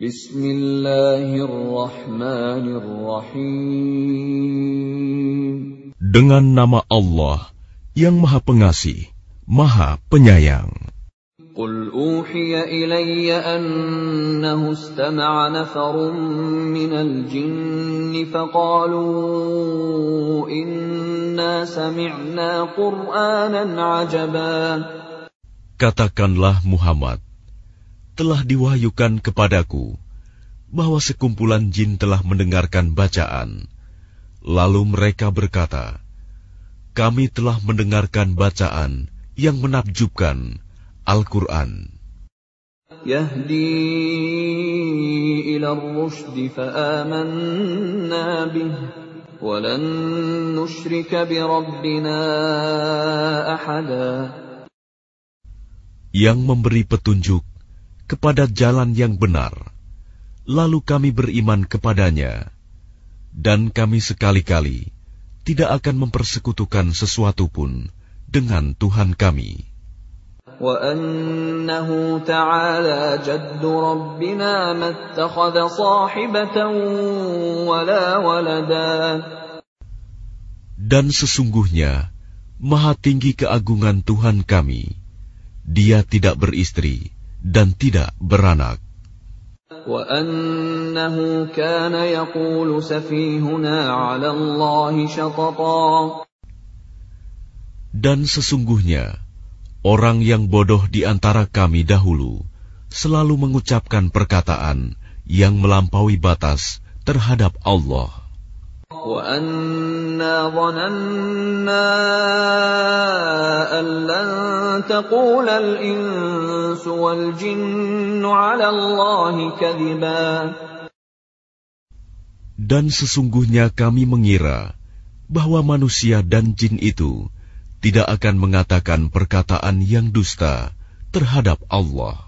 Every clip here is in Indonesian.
Bismillahirrahmanirrahim. Dengan nama Allah yang Maha Pengasih, Maha Penyayang. قل أوحي إلي أنه استمع نفر من الجن فقالوا إنا سمعنا قرآنا عجبا Katakanlah Muhammad, telah diwahyukan kepadaku bahwa sekumpulan jin telah mendengarkan bacaan. Lalu mereka berkata, "Kami telah mendengarkan bacaan yang menakjubkan Al-Qur'an." Yahdi ila fa'amanna bih nushrika. Yang memberi petunjuk kepada jalan yang benar, lalu kami beriman kepadanya, dan kami sekali-kali tidak akan mempersekutukan sesuatu pun dengan Tuhan kami. وأنه تعالى جد ربنا ما اتخذ صاحبة ولا ولدا Dan sesungguhnya, maha tinggi keagungan Tuhan kami. Dia tidak beristri dan tidak beranak. Dan sesungguhnya, orang yang bodoh di antara kami dahulu selalu mengucapkan perkataan yang melampaui batas terhadap Allah. وأنا ظننا أن لن تقول الإنس والجن على الله كذبا Dan sesungguhnya kami mengira bahwa manusia dan jin itu tidak akan mengatakan perkataan yang dusta terhadap Allah.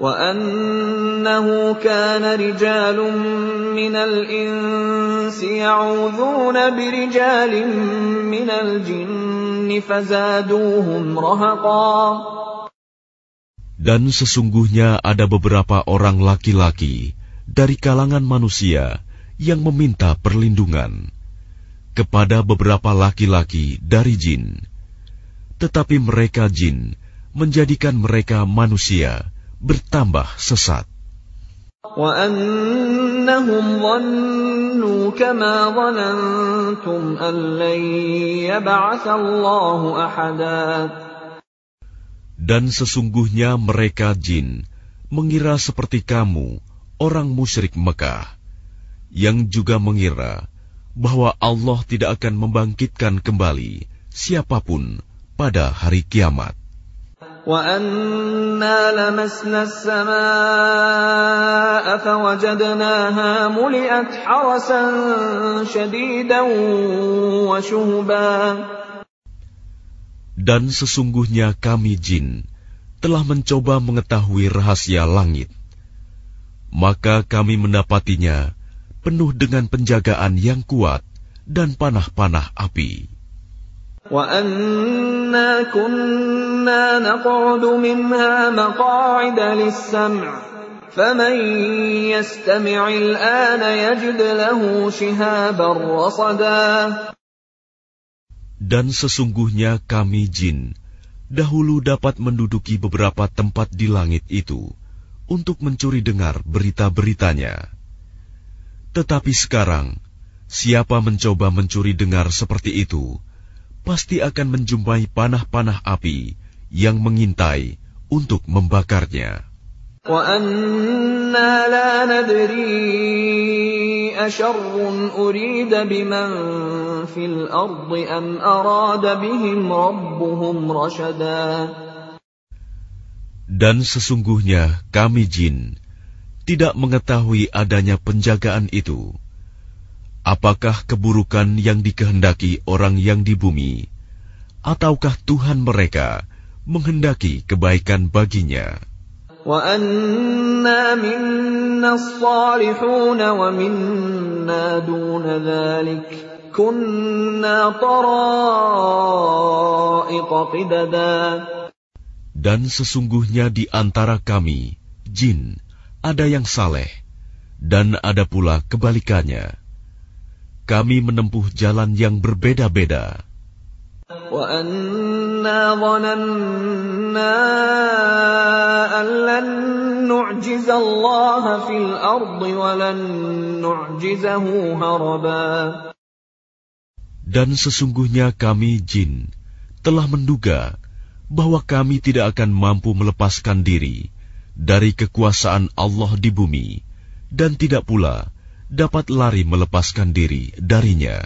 وأنه كان رجال من الإنس يعوذون برجال من الجن فزادوهم رهقا Dan sesungguhnya ada beberapa orang laki-laki dari kalangan manusia yang meminta perlindungan kepada beberapa laki-laki dari jin. Tetapi mereka jin menjadikan mereka manusia bertambah sesat. وأنهم ظنوا كما ظننتم أن لن يبعث الله أحدا Dan sesungguhnya mereka jin mengira seperti kamu, orang musyrik Mekah, yang juga mengira bahwa Allah tidak akan membangkitkan kembali siapapun pada hari kiamat. وأنا لمسنا السماء فوجدناها ملئت حرسا شديدا وشهبا Dan sesungguhnya kami jin telah mencoba mengetahui rahasia langit. Maka kami mendapatinya penuh dengan penjagaan yang kuat dan panah-panah api. وأنا كنا نقعد منها مقاعد للسمع فمن يستمع الآن يجد له شهابا رصدا Dan sesungguhnya kami jin dahulu dapat menduduki beberapa tempat di langit itu untuk mencuri dengar berita-beritanya. Tetapi sekarang, siapa mencoba mencuri dengar seperti itu, pasti akan menjumpai panah-panah api yang mengintai untuk membakarnya. Dan sesungguhnya kami jin tidak mengetahui adanya penjagaan itu. Apakah keburukan yang dikehendaki orang yang di bumi, ataukah Tuhan mereka menghendaki kebaikan baginya? Dan sesungguhnya di antara kami, jin, ada yang saleh, dan ada pula kebalikannya. Kami menempuh jalan yang berbeda-beda. Dan sesungguhnya kami jin telah menduga bahwa kami tidak akan mampu melepaskan diri dari kekuasaan Allah di bumi dan tidak pula dapat lari melepaskan diri darinya.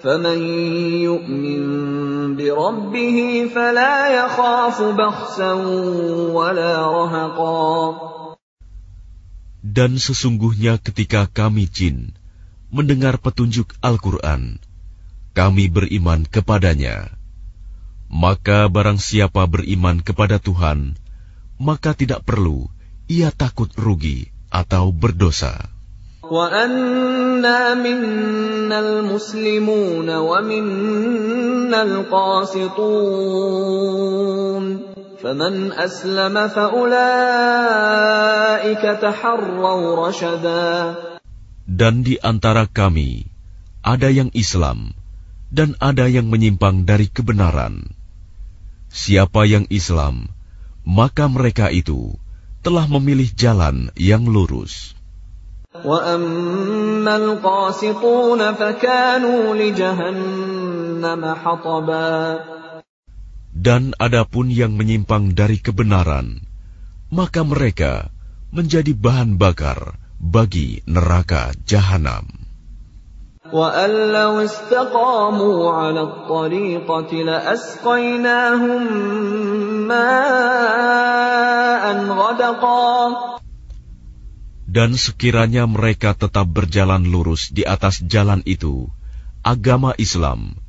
فمن يؤمن بربه فلا يخاف بخسا ولا رهقا Dan sesungguhnya ketika kami jin mendengar petunjuk Al-Quran, kami beriman kepadanya. Maka barang siapa beriman kepada Tuhan, maka tidak perlu ia takut rugi atau berdosa. وَأَنَّا مِنَّا الْمُسْلِمُونَ وَمِنَّا الْقَاسِطُونَ فَمَنْ أَسْلَمَ فَأُولَٰئِكَ تَحَرَّوْا رَشَدًا Dan di antara kami ada yang Islam dan ada yang menyimpang dari kebenaran. Siapa yang Islam, maka mereka itu telah memilih jalan yang lurus. Dan adapun yang menyimpang dari kebenaran, maka mereka menjadi bahan bakar bagi neraka jahanam. Dan sekiranya mereka tetap berjalan lurus di atas jalan itu, agama Islam,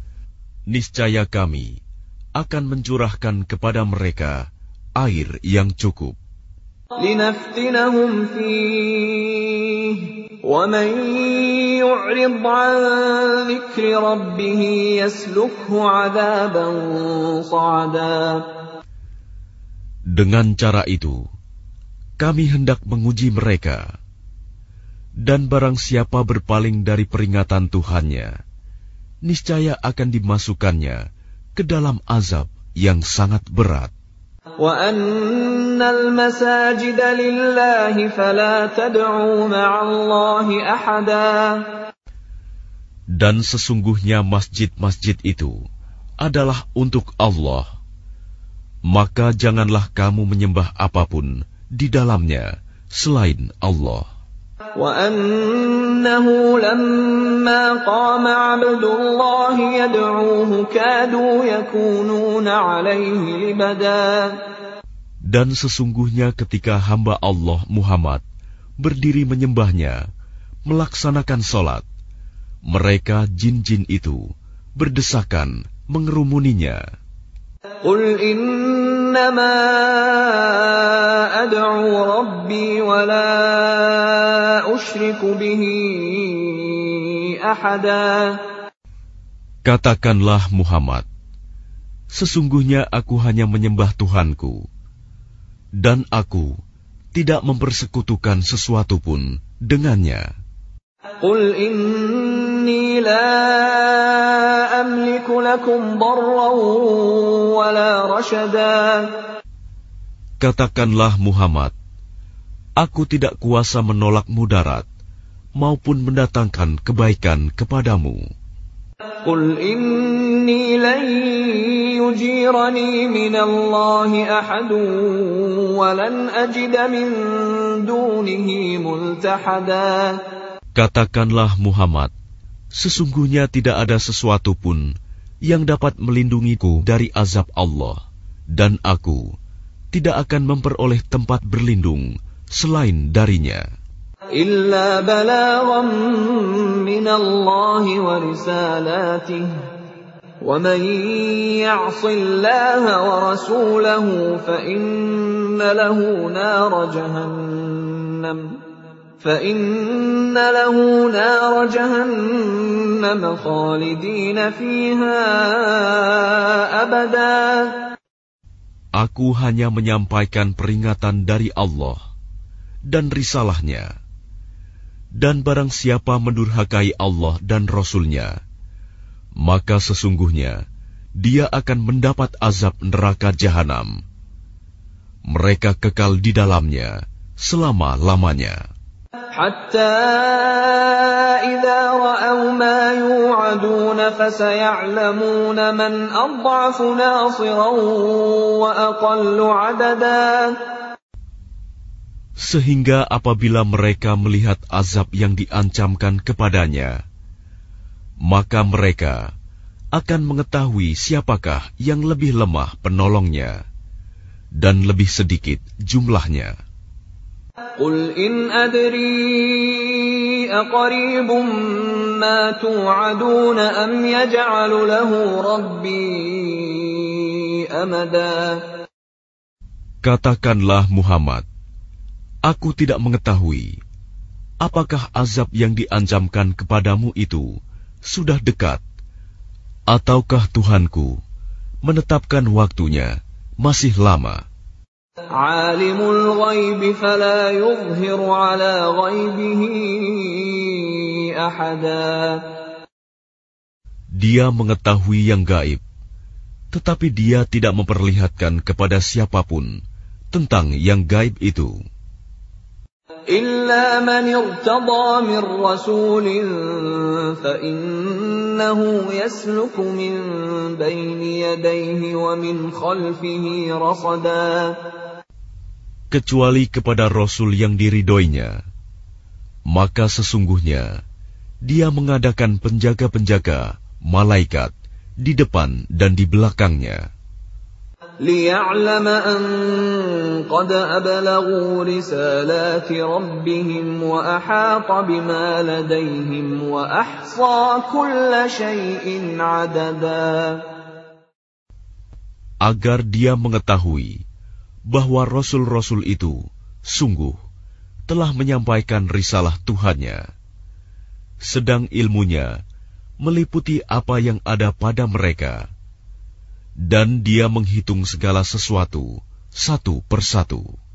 niscaya kami akan mencurahkan kepada mereka air yang cukup. Dengan cara itu, kami hendak menguji mereka. Dan barang siapa berpaling dari peringatan Tuhannya, niscaya akan dimasukkannya ke dalam azab yang sangat berat. Dan sesungguhnya masjid-masjid itu adalah untuk Allah. Maka janganlah kamu menyembah apa pun di dalamnya selain Allah. Dan sesungguhnya ketika hamba Allah Muhammad berdiri menyembahnya, melaksanakan solat, mereka jin-jin itu berdesakan mengerumuninya. قل إنما أدعو ربي ولا أشرك به أحدا Katakanlah Muhammad, sesungguhnya aku hanya menyembah Tuhanku, dan aku tidak mempersekutukan sesuatu pun dengannya. قل إني لا Katakanlah Muhammad, aku tidak kuasa menolak mudarat maupun mendatangkan kebaikan kepadamu. Qul inni lan yujirani minallahi ahadu wa lan ajida min dunihi multahada. Katakanlah Muhammad, sesungguhnya tidak ada sesuatu pun yang dapat melindungiku dari azab Allah, dan aku tidak akan memperoleh tempat berlindung selain darinya. إلا بلاغا من الله ورسالاته ومن يعص الله ورسوله فإن له نار جهنم فإن له نار جهنم خالدين فيها أبدا Aku hanya menyampaikan peringatan dari Allah dan risalahnya. Dan barang siapa mendurhakai Allah dan Rasulnya, maka sesungguhnya dia akan mendapat azab neraka jahanam. Mereka kekal di dalamnya selama-lamanya. حتى إذا رأوا ما يوعدون فسيعلمون من أضعف ناصرا وأقل عددا Sehingga apabila mereka melihat azab yang diancamkan kepadanya, maka mereka akan mengetahui siapakah yang lebih lemah penolongnya dan lebih sedikit jumlahnya. قل إن أدري أقريب ما توعدون أم يجعل له ربي أمدا Katakanlah Muhammad, aku tidak mengetahui apakah azab yang diancamkan kepadamu itu sudah dekat, ataukah Tuhanku menetapkan waktunya masih lama. عالم الغيب فلا يظهر على غيبه أحدا Dia mengetahui yang gaib, tetapi dia tidak memperlihatkan kepada siapapun tentang yang gaib itu. إلا من ارتضى من رسول فإنه يسلك من بين يديه ومن خلفه رصدا kecuali kepada Rasul yang diridoinya. Maka sesungguhnya dia mengadakan penjaga-penjaga, malaikat, di depan dan di belakangnya. ليعلم أن قد أبلغوا رسالات ربهم وأحاط بما لديهم وأحصى كل شيء عددا Agar dia mengetahui bahwa rasul-rasul itu sungguh telah menyampaikan risalah Tuhannya, sedang ilmunya meliputi apa yang ada pada mereka dan dia menghitung segala sesuatu satu persatu.